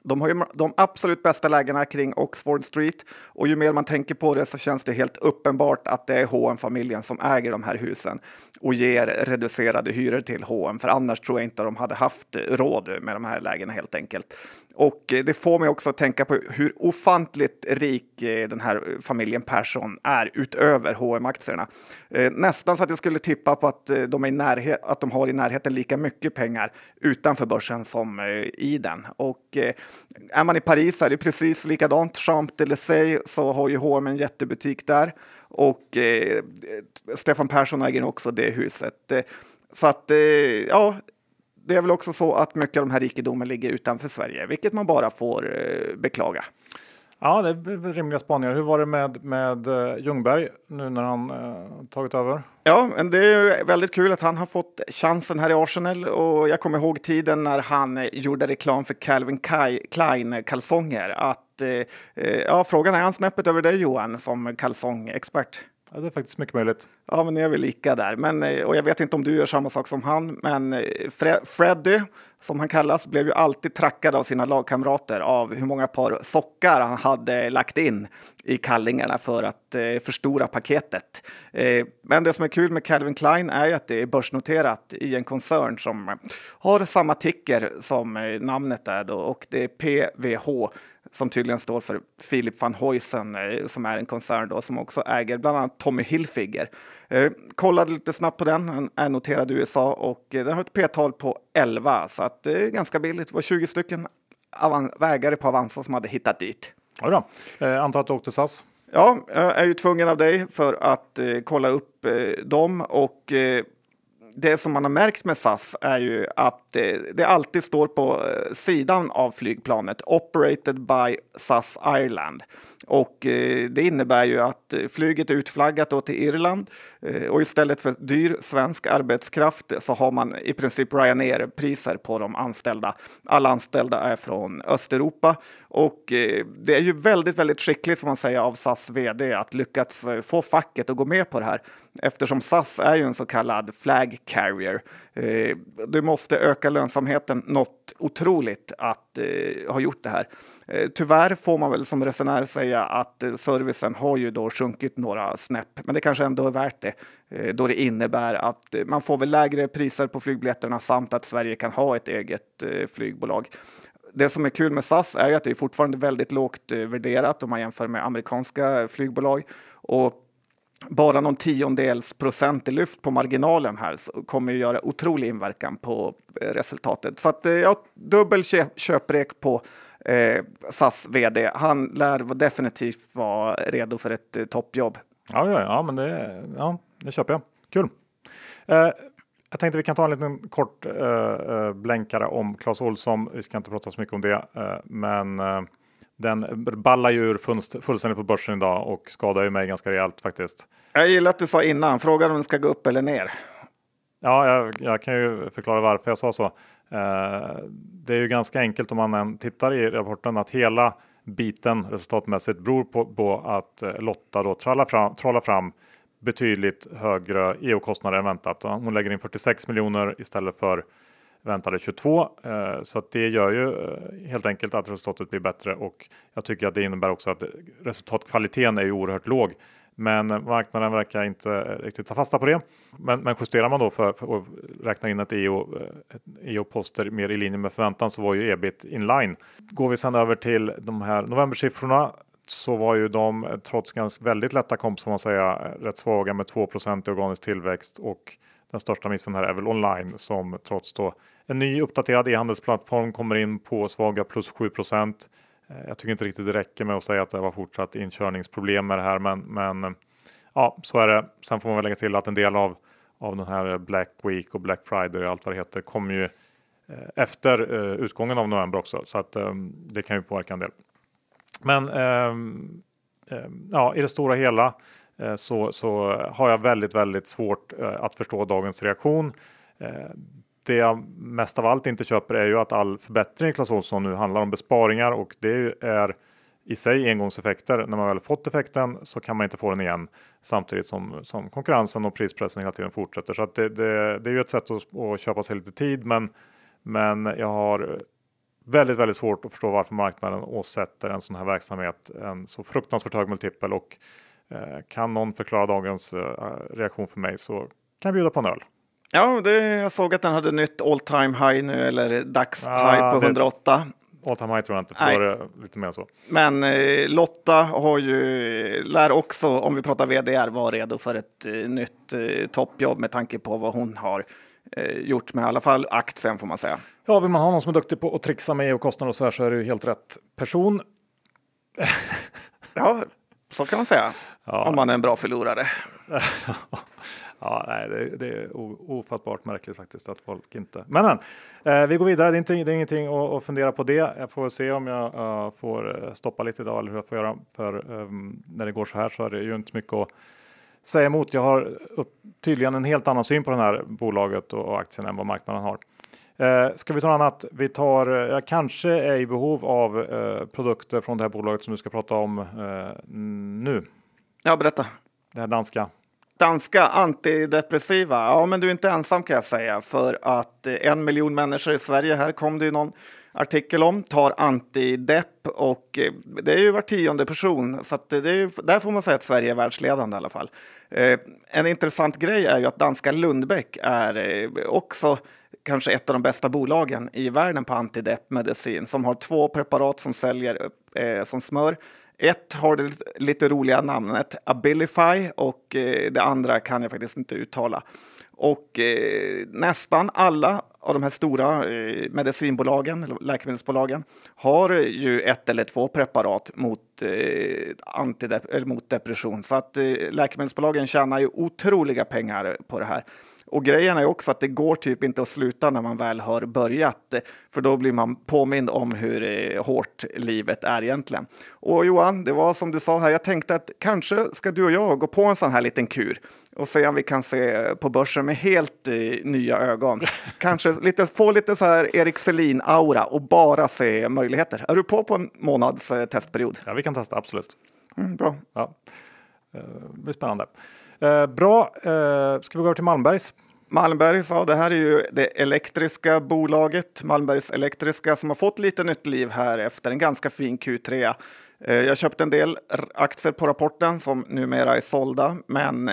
De har ju de absolut bästa lägena kring Oxford Street och ju mer man tänker på det så känns det helt uppenbart att det är hm familjen som äger de här husen och ger reducerade hyror till H&M för annars tror jag inte de hade haft råd med de här lägena helt enkelt. Och eh, det får mig också att tänka på hur ofantligt rik eh, den här eh, familjen Persson är utöver hm aktierna Nästan så att jag skulle tippa på att de, är i närhet, att de har i närheten lika mycket pengar utanför börsen som i den. Och är man i Paris är det precis likadant. Champs-Élysées så har ju H&M en jättebutik där och Stefan Persson äger också det huset. Så att ja, det är väl också så att mycket av de här rikedomen ligger utanför Sverige, vilket man bara får eh, beklaga. Ja, det är rimliga spaningar. Hur var det med, med uh, Ljungberg nu när han uh, tagit över? Ja, men det är väldigt kul att han har fått chansen här i Arsenal och jag kommer ihåg tiden när han uh, gjorde reklam för Calvin Klein kalsonger. Att, ja, frågan är han snäppet över dig Johan som kalsongexpert? Ja, det är faktiskt mycket möjligt. Ja, men nu är väl lika där. Men, eh, och jag vet inte om du gör samma sak som han, men eh, Fre Freddy, som han kallas, blev ju alltid trackad av sina lagkamrater av hur många par sockar han hade lagt in i kallingarna för att eh, förstora paketet. Eh, men det som är kul med Calvin Klein är ju att det är börsnoterat i en koncern som har samma ticker som eh, namnet är då, och det är PVH som tydligen står för Philip van Huysen eh, som är en koncern då, som också äger bland annat Tommy Hilfiger. Eh, kollade lite snabbt på den, den är noterad i USA och eh, den har ett p-tal på 11 så att det är ganska billigt. Det var 20 stycken vägare på Avanza som hade hittat dit. Ja, eh, antar att du åkte SAS? Ja, jag är ju tvungen av dig för att eh, kolla upp eh, dem och det som man har märkt med SAS är ju att det alltid står på eh, sidan av flygplanet operated by SAS Ireland. Och eh, det innebär ju att eh, flyget är utflaggat då till Irland och istället för dyr svensk arbetskraft så har man i princip Ryanair-priser på de anställda. Alla anställda är från Östeuropa och det är ju väldigt, väldigt skickligt får man säga av SAS vd att lyckats få facket att gå med på det här eftersom SAS är ju en så kallad flag carrier. Eh, du måste öka lönsamheten något otroligt att eh, ha gjort det här. Eh, tyvärr får man väl som resenär säga att eh, servicen har ju då sjunkit några snäpp, men det kanske ändå är värt det eh, då det innebär att eh, man får väl lägre priser på flygbiljetterna samt att Sverige kan ha ett eget flygbolag. Det som är kul med SAS är ju att det är fortfarande väldigt lågt värderat om man jämför med amerikanska flygbolag och bara någon tiondels procent i lyft på marginalen här kommer ju göra otrolig inverkan på eh, resultatet. Så att, eh, ja, dubbel köprek på eh, SAS vd. Han lär definitivt vara redo för ett eh, toppjobb. Ja, ja, ja, men det, ja, det köper jag. Kul. Eh, jag tänkte vi kan ta en liten kort eh, eh blänkare om Clas Olsson. Vi ska inte prata så mycket om det, men den ballar ju ur fullständigt på börsen idag och skadar ju mig ganska rejält faktiskt. Jag gillar att du sa innan, frågar om den ska gå upp eller ner. Ja, jag, jag kan ju förklara varför jag sa så. Eh, det är ju ganska enkelt om man tittar i rapporten att hela biten resultatmässigt beror på, på att eh, Lotta då trollar fram, trollar fram betydligt högre EU-kostnader än väntat. Hon lägger in 46 miljoner istället för väntade 22. Eh, så att det gör ju eh, helt enkelt att resultatet blir bättre och jag tycker att det innebär också att resultatkvaliteten är ju oerhört låg. Men marknaden verkar inte eh, riktigt ta fasta på det. Men, men justerar man då för, för att räkna in att EO, EO eh, e poster mer i linje med förväntan så var ju ebit inline. Går vi sedan över till de här novembersiffrorna så var ju de eh, trots ganska väldigt lätta komp får man säga rätt svaga med 2 i organisk tillväxt och den största missen här är väl online som trots då en ny uppdaterad e-handelsplattform kommer in på svaga plus 7 eh, Jag tycker inte riktigt det räcker med att säga att det var fortsatt inkörningsproblem med det här, men, men eh, ja, så är det. Sen får man väl lägga till att en del av av den här Black Week och Black Friday och allt vad det heter kommer ju eh, efter utgången av november också, så att det kan ju påverka en del. Men ja, i det stora hela Eh, så, så har jag väldigt, väldigt svårt eh, att förstå dagens reaktion. Eh, det jag mest av allt inte köper är ju att all förbättring i Clas Ohlson nu handlar om besparingar och det är i sig engångseffekter. När man väl fått effekten så kan man inte få den igen samtidigt som, som konkurrensen och prispressen hela tiden fortsätter. Så det, det, det, är ju ett sätt att, att köpa sig lite tid, men, men jag har väldigt, väldigt svårt att förstå varför marknaden åsätter en sån här verksamhet en så fruktansvärt hög multipel och kan någon förklara dagens eh, reaktion för mig så kan jag bjuda på en öl. Ja, det, jag såg att den hade nytt all time high nu eller dagshigh ah, på 108. All time high tror jag inte, för då är det lite mer så. Men eh, Lotta har ju, lär också, om vi pratar VDR, vara redo för ett eh, nytt eh, toppjobb med tanke på vad hon har eh, gjort med i alla fall aktien får man säga. Ja, vill man ha någon som är duktig på att trixa med EU-kostnader och så här så är det ju helt rätt person. ja, så kan man säga. Ja. Om man är en bra förlorare. ja, nej, det, det, är ofattbart märkligt faktiskt att folk inte. Men, men eh, vi går vidare. Det är, inte, det är ingenting att, att, fundera på det. Jag får se om jag uh, får eh, stoppa lite idag eller hur jag får göra. För um, när det går så här så är det ju inte mycket att säga emot. Jag har upp, tydligen en helt annan syn på det här bolaget och, och aktien än vad marknaden har. Eh, ska vi ta något annat? Vi tar, eh, jag kanske är i behov av eh, produkter från det här bolaget som du ska prata om eh, nu. Ja, berätta. Det här danska. Danska antidepressiva. Ja, men du är inte ensam kan jag säga för att en miljon människor i Sverige, här kom det ju någon artikel om, tar antidepp och det är ju var tionde person så det är ju, där får man säga att Sverige är världsledande i alla fall. En intressant grej är ju att danska Lundbeck är också kanske ett av de bästa bolagen i världen på antideppmedicin som har två preparat som säljer eh, som smör Ett har det lite roliga namnet Abilify och eh, det andra kan jag faktiskt inte uttala. Och eh, nästan alla av de här stora eh, medicinbolagen, läkemedelsbolagen, har ju ett eller två preparat mot, eh, antidep eller mot depression. Så att eh, läkemedelsbolagen tjänar ju otroliga pengar på det här. Och grejen är också att det går typ inte att sluta när man väl har börjat, för då blir man påmind om hur eh, hårt livet är egentligen. Och Johan, det var som du sa här, jag tänkte att kanske ska du och jag gå på en sån här liten kur och se om vi kan se på börsen med helt eh, nya ögon. Kanske lite, få lite så här Erik Selin-aura och bara se möjligheter. Är du på på en månads eh, testperiod? Ja, vi kan testa, absolut. Mm, bra. Ja. Eh, det blir spännande. Eh, bra, ska vi gå över till Malmbergs? Malmbergs, ja, det här är ju det elektriska bolaget, Malmbergs Elektriska, som har fått lite nytt liv här efter en ganska fin Q3. Eh, jag köpte en del aktier på rapporten som numera är sålda, men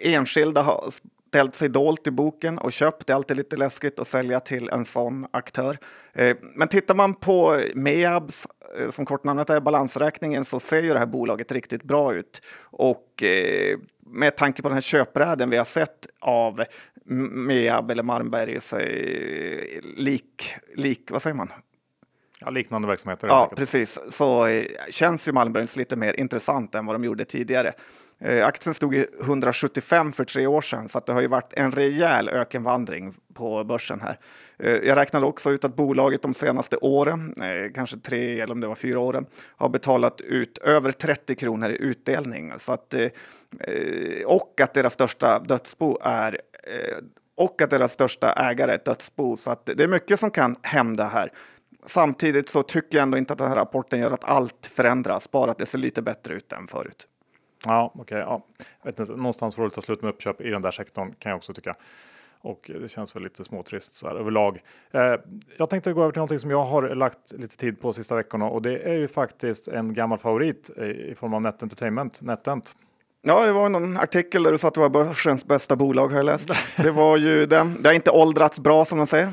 enskilda har ställt sig dolt i boken och köpt. Det är alltid lite läskigt att sälja till en sån aktör. Eh, men tittar man på MEABs, eh, som kortnamnet är, balansräkningen, så ser ju det här bolaget riktigt bra ut. Och eh, med tanke på den här köpräden vi har sett av MEAB eller Malmbergs lik, lik, vad säger man? Ja, liknande verksamheter. Ja, precis. Så känns ju Malmbergs lite mer intressant än vad de gjorde tidigare. Eh, aktien stod i 175 för tre år sedan, så det har ju varit en rejäl ökenvandring på börsen här. Eh, jag räknade också ut att bolaget de senaste åren, eh, kanske tre eller om det var fyra åren, har betalat ut över 30 kronor i utdelning. Så att, och att deras största dödsbo är och att deras största ägare är ett dödsbo. Så att det är mycket som kan hända här. Samtidigt så tycker jag ändå inte att den här rapporten gör att allt förändras, bara att det ser lite bättre ut än förut. Ja, okej. Okay, ja. vet inte, någonstans får det ta slut med uppköp i den där sektorn kan jag också tycka. Och det känns väl lite småtrist så här överlag. Eh, jag tänkte gå över till någonting som jag har lagt lite tid på sista veckorna och det är ju faktiskt en gammal favorit i, i form av Net Entertainment, NetEnt. Ja, det var någon artikel där du sa att det var börsens bästa bolag har jag läst. Det var ju den. Det har inte åldrats bra som man säger.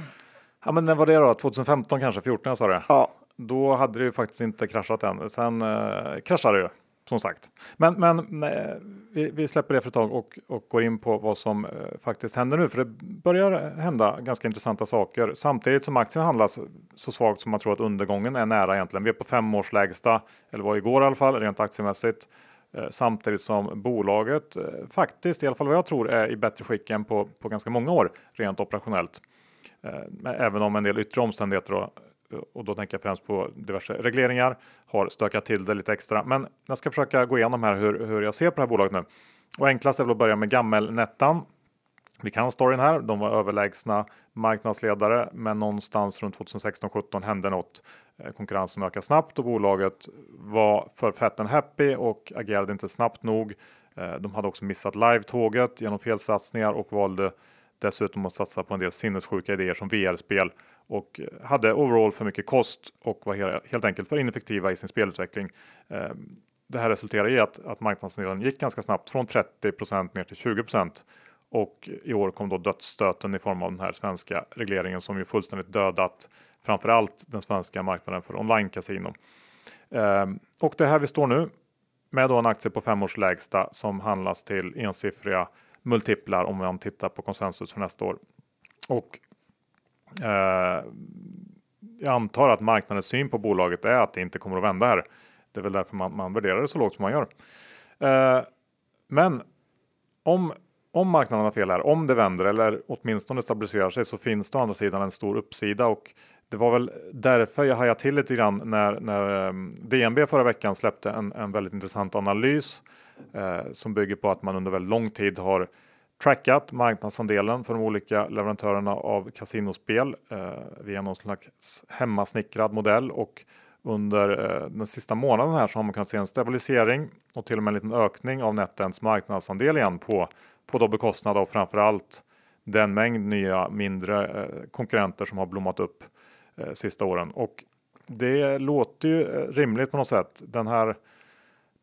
Ja, men när var det då? 2015 kanske? 14 jag sa det. Ja. Då hade det ju faktiskt inte kraschat än. Sen eh, kraschade det ju som sagt. Men, men nej, vi, vi, släpper det för ett tag och, och går in på vad som eh, faktiskt händer nu. För det börjar hända ganska intressanta saker samtidigt som aktien handlas så svagt som man tror att undergången är nära egentligen. Vi är på fem års lägsta, eller var igår i alla fall, rent aktiemässigt. Eh, samtidigt som bolaget eh, faktiskt, i alla fall vad jag tror, är i bättre skick än på, på ganska många år rent operationellt. Eh, även om en del yttre omständigheter då, och då tänker jag främst på diverse regleringar, har stökat till det lite extra. Men jag ska försöka gå igenom här hur, hur jag ser på det här bolaget nu. Och enklast är väl att börja med gammelnettan. Vi kan storyn här. De var överlägsna marknadsledare, men någonstans runt 2016-17 hände något. Eh, konkurrensen ökade snabbt och bolaget var för fett and happy och agerade inte snabbt nog. Eh, de hade också missat live-tåget genom felsatsningar och valde dessutom att satsa på en del sinnessjuka idéer som VR-spel och hade overall för mycket kost och var helt enkelt för ineffektiva i sin spelutveckling. Ehm, det här resulterade i att, att marknadsandelen gick ganska snabbt från 30% ner till 20% och i år kom då dödsstöten i form av den här svenska regleringen som ju fullständigt dödat framförallt den svenska marknaden för online kasino. Ehm, och det är här vi står nu med då en aktie på fem års lägsta som handlas till ensiffriga multiplar om man tittar på konsensus för nästa år. Och eh, jag antar att marknadens syn på bolaget är att det inte kommer att vända här. Det är väl därför man, man värderar det så lågt som man gör. Eh, men om, om marknaden har fel här, om det vänder eller åtminstone stabiliserar sig så finns det å andra sidan en stor uppsida och det var väl därför jag hajade till lite grann när, när eh, um, DNB förra veckan släppte en, en väldigt intressant analys eh, som bygger på att man under väldigt lång tid har trackat marknadsandelen för de olika leverantörerna av kasinospel eh, via någon slags hemmasnickrad modell och under eh, den sista månaden här så har man kunnat se en stabilisering och till och med en liten ökning av Netens marknadsandel igen på, på då bekostnad av framförallt den mängd nya mindre eh, konkurrenter som har blommat upp eh, sista åren. Och det låter ju eh, rimligt på något sätt. Den här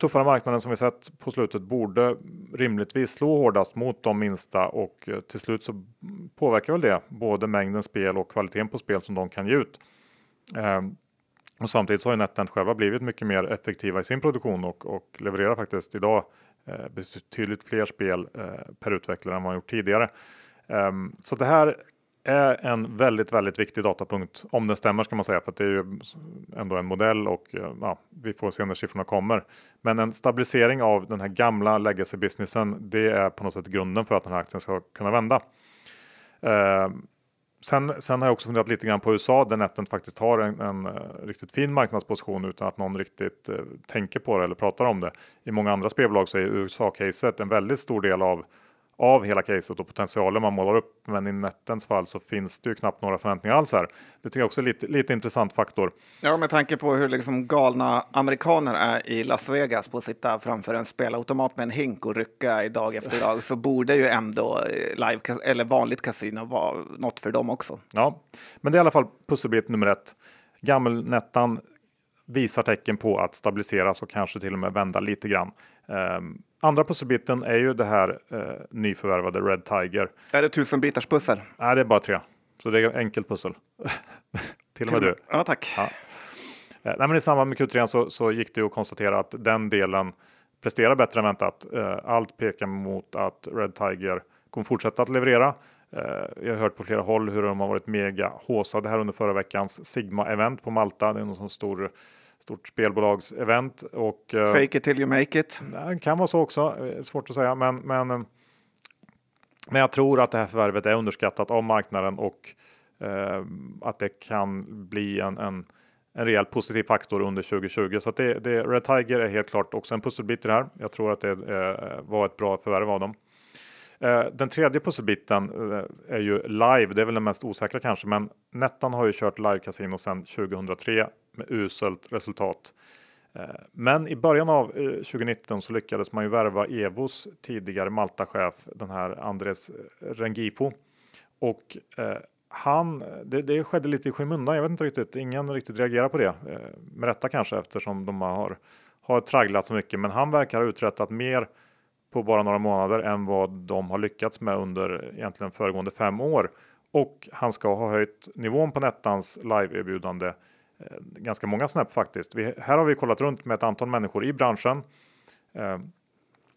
tuffare marknaden som vi sett på slutet borde rimligtvis slå hårdast mot de minsta och eh, till slut så påverkar väl det både mängden spel och kvaliteten på spel som de kan ge ut. Ehm, och samtidigt så har ju NetEnt själva blivit mycket mer effektiva i sin produktion och, och levererar faktiskt idag eh, betydligt fler spel eh, per utvecklare än vad man gjort tidigare. Ehm, så det här är en väldigt, väldigt viktig datapunkt om den stämmer ska man säga, för att det är ju ändå en modell och eh, ja, vi får se när siffrorna kommer. Men en stabilisering av den här gamla legacy businessen, det är på något sätt grunden för att den här aktien ska kunna vända. Eh, sen, sen har jag också funderat lite grann på USA där Netent faktiskt har en, en, eh, riktigt fin marknadsposition utan att någon riktigt eh, tänker på det eller pratar om det. I många andra spelbolag så är USA-caset en väldigt stor del av av hela caset och potentialen man målar upp. Men i Nettens fall så finns det ju knappt några förväntningar alls här. Det tycker jag också är lite, lite intressant faktor. Ja, med tanke på hur liksom galna amerikaner är i Las Vegas på att sitta framför en spelautomat med en hink och rycka i dag efter dag så borde ju ändå eh, live eller vanligt kasino vara något för dem också. Ja, men det är i alla fall pusselbit nummer ett. Gammelnettan visar tecken på att stabiliseras och kanske till och med vända lite grann. Um, Andra pusselbiten är ju det här eh, nyförvärvade Red Tiger. Är det tusen bitars pussel? Nej, det är bara tre. Så det är enkelt pussel. Till och med du. Ja, tack. Ja. Eh, nej, men I samband med Q3 så, så gick det att konstatera att den delen presterar bättre än väntat. Eh, allt pekar mot att Red Tiger kommer fortsätta att leverera. Jag har hört på flera håll hur de har varit mega håsade här under förra veckans Sigma-event på Malta. Det är någon sån stor stort spelbolagsevent. Och, eh, Fake it till you make it. Det kan vara så också, eh, svårt att säga. Men, men, eh, men jag tror att det här förvärvet är underskattat av marknaden och eh, att det kan bli en, en, en rejält positiv faktor under 2020. Så det, det, Red Tiger är helt klart också en pusselbit i det här. Jag tror att det eh, var ett bra förvärv av dem. Den tredje pusselbiten är ju live. Det är väl den mest osäkra kanske, men Nettan har ju kört live casino sedan 2003 med uselt resultat. Eh, men i början av eh, 2019 så lyckades man ju värva Evos tidigare Malta-chef, den här Andres eh, Rengifo. Och han, det, det skedde lite i skymundan, jag vet inte riktigt, ingen riktigt reagerar på det. Med rätta kanske eftersom de har, har tragglat så mycket, men han verkar ha uträttat mer på bara några månader än vad de har lyckats med under egentligen föregående fem år. Och han ska ha höjt nivån på Nettans live-erbjudande Eh, ganska många snäpp faktiskt. Vi, här har vi kollat runt med ett antal människor i branschen. Eh,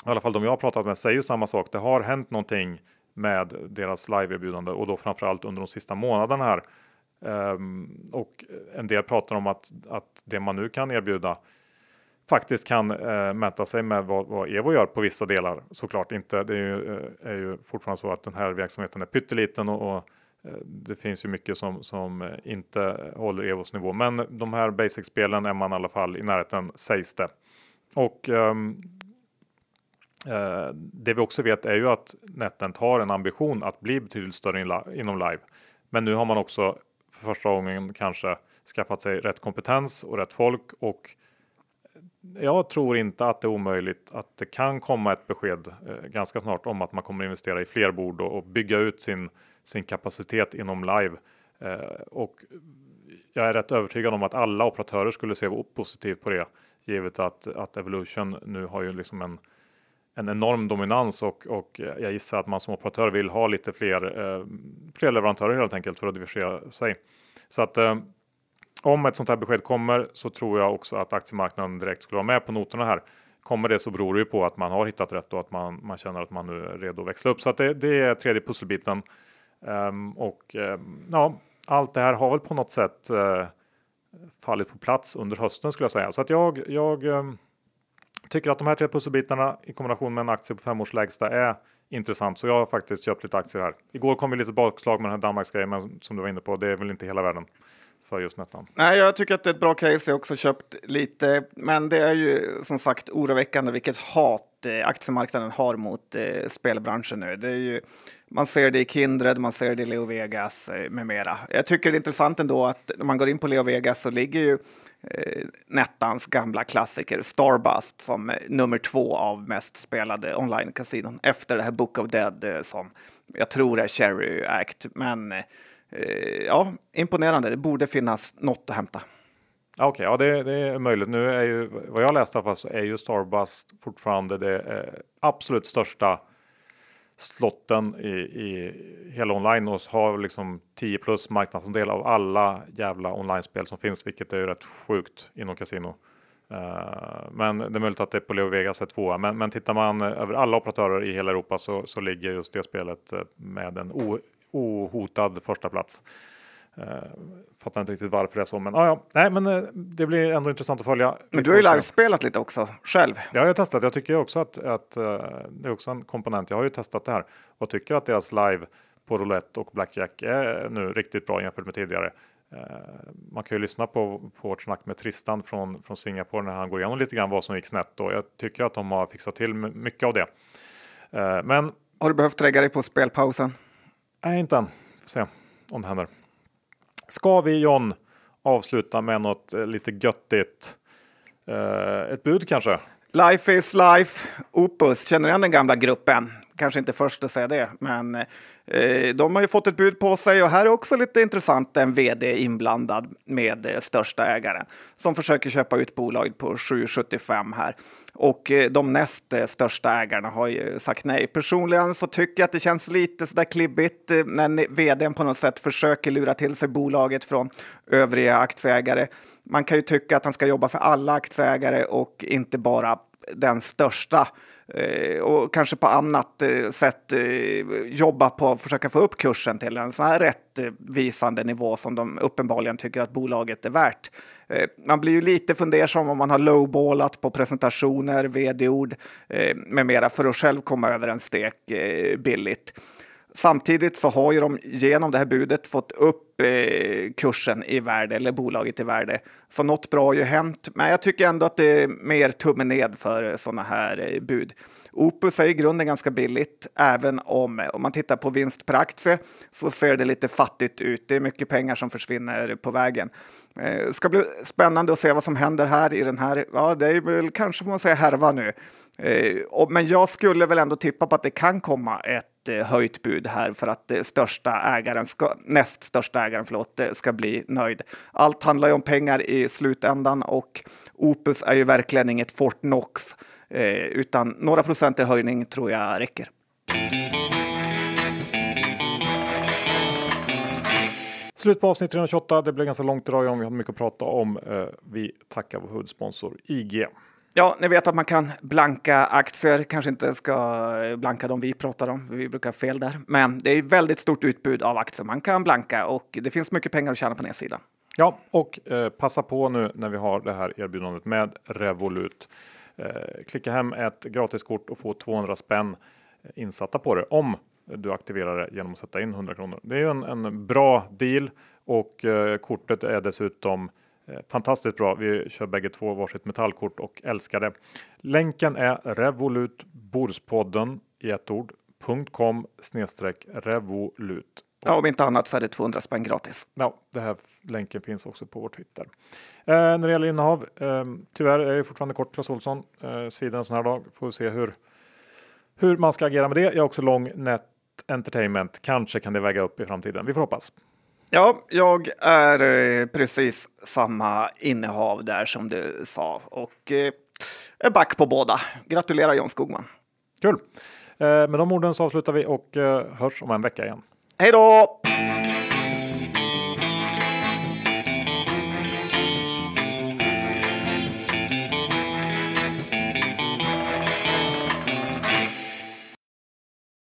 I alla fall de jag har pratat med säger samma sak. Det har hänt någonting med deras live-erbjudande och då framförallt under de sista månaderna här. Eh, och en del pratar om att, att det man nu kan erbjuda faktiskt kan eh, mäta sig med vad, vad, Evo gör på vissa delar. Såklart inte. Det är ju, eh, är ju fortfarande så att den här verksamheten är pytteliten och, och Eh, det finns ju mycket som, som eh, inte håller Evos nivå, men de här basic-spelen är man i alla fall i närheten sägs det. Och um, uh, det vi också vet är ju att NetEnt har en ambition att bli betydligt större in inom live. Men nu har man också för första gången kanske skaffat sig rätt kompetens och rätt folk och jag tror inte att det är omöjligt att det kan komma ett besked eh, ganska snart om att man kommer investera i fler bord och, och bygga ut sin sin kapacitet inom live. Eh, och jag är rätt övertygad om att alla operatörer skulle se positivt på det givet att, att Evolution nu har ju liksom en, en enorm dominans och, och jag gissar att man som operatör vill ha lite fler, eh, fler leverantörer helt enkelt för att diversifiera sig. Så att eh, om ett sånt här besked kommer så tror jag också att aktiemarknaden direkt skulle vara med på noterna här. Kommer det så beror det ju på att man har hittat rätt och att man, man känner att man nu är redo att växla upp. Så att det, det är tredje pusselbiten. Um, och um, ja, allt det här har väl på något sätt uh, fallit på plats under hösten skulle jag säga. Så att jag, jag um, tycker att de här tre pusselbitarna i kombination med en aktie på fem års lägsta är intressant. Så jag har faktiskt köpt lite aktier här. Igår kom ju lite bakslag med den här Danmarksgrejen, men som du var inne på, det är väl inte hela världen för just Nettan. Nej, jag tycker att det är ett bra case. Jag har också köpt lite, men det är ju som sagt oroväckande vilket hat Eh, aktiemarknaden har mot eh, spelbranschen nu. Det är ju, man ser det i Kindred, man ser det i Leo Vegas eh, med mera. Jag tycker det är intressant ändå att när man går in på Leo Vegas så ligger ju eh, Nettans gamla klassiker Starbust som nummer två av mest spelade online-kasinon efter det här Book of Dead som jag tror är Cherry Act. Men eh, ja, imponerande. Det borde finnas något att hämta. Okej, okay, ja det, det, är möjligt. Nu är ju vad jag läste så är ju Starbust fortfarande det eh, absolut största slotten i, i hela online och har liksom 10 plus marknadsandel av alla jävla online-spel som finns, vilket är ju rätt sjukt inom kasino. Uh, eh, men det är möjligt att det på Leo Vegas är tvåa. Men, men tittar man över alla operatörer i hela Europa så, så ligger just det spelet eh, med en o, ohotad första plats. Uh, fattar inte riktigt varför det är så, men ah, ja, nej, men uh, det blir ändå intressant att följa. Men du har ju livespelat lite också själv. Ja, jag har testat. Jag tycker också att, att uh, det är också en komponent. Jag har ju testat det här och tycker att deras live på roulette och blackjack är nu riktigt bra jämfört med tidigare. Man kan ju lyssna på, på vårt snack med Tristan från, från Singapore när han går igenom lite grann vad som gick snett och jag tycker att de har fixat till mycket av det. Men har du behövt lägga dig på spelpausen? Nej, inte än. Får se om det händer. Ska vi John avsluta med något eh, lite göttigt? Eh, ett bud kanske? Life is life, Opus, känner igen den gamla gruppen? Kanske inte först att säga det, men Eh, de har ju fått ett bud på sig och här är också lite intressant en vd inblandad med eh, största ägaren som försöker köpa ut bolaget på 7,75 här. Och eh, de näst eh, största ägarna har ju sagt nej. Personligen så tycker jag att det känns lite sådär klibbigt eh, när vdn på något sätt försöker lura till sig bolaget från övriga aktieägare. Man kan ju tycka att han ska jobba för alla aktieägare och inte bara den största Eh, och kanske på annat eh, sätt eh, jobba på att försöka få upp kursen till en sån här rättvisande nivå som de uppenbarligen tycker att bolaget är värt. Eh, man blir ju lite fundersam om man har lowballat på presentationer, vd-ord eh, med mera för att själv komma över en stek eh, billigt. Samtidigt så har ju de genom det här budet fått upp eh, kursen i värde eller bolaget i värde. Så något bra har ju hänt, men jag tycker ändå att det är mer tummen ned för sådana här eh, bud. Opus är i grunden ganska billigt, även om om man tittar på vinst per aktie så ser det lite fattigt ut. Det är mycket pengar som försvinner på vägen. Eh, ska bli spännande att se vad som händer här i den här, ja det är väl kanske får man säga härva nu. Eh, och, men jag skulle väl ändå tippa på att det kan komma ett Eh, höjt bud här för att eh, största ägaren ska, näst största ägaren förlåt, eh, ska bli nöjd. Allt handlar ju om pengar i slutändan och Opus är ju verkligen inget Fort Knox utan några procent i höjning tror jag räcker. Slut på avsnitt 328. Det blev ganska långt idag. Om vi har mycket att prata om. Vi tackar vår huvudsponsor IG. Ja, ni vet att man kan blanka aktier, kanske inte ska blanka de vi pratar om, vi brukar ha fel där. Men det är väldigt stort utbud av aktier man kan blanka och det finns mycket pengar att tjäna på nedsidan. Ja, och eh, passa på nu när vi har det här erbjudandet med Revolut. Eh, klicka hem ett gratiskort och få 200 spänn eh, insatta på det om du aktiverar det genom att sätta in 100 kronor. Det är ju en, en bra deal och eh, kortet är dessutom Eh, fantastiskt bra. Vi kör bägge två varsitt metallkort och älskar det. Länken är revolutborspodden i ett ord. .com revolut. Ja, om inte annat så är det 200 spänn gratis. Ja, det här länken finns också på vår Twitter. Eh, när det gäller innehav, eh, tyvärr är jag fortfarande kort Clas Ohlson. Eh, svider en sån här dag. Får se hur, hur man ska agera med det. Jag är också lång Net Entertainment. Kanske kan det väga upp i framtiden. Vi får hoppas. Ja, jag är eh, precis samma innehav där som du sa och eh, är back på båda. Gratulerar John Skogman. Kul! Eh, med de orden så avslutar vi och hörs om en vecka igen. Hej då!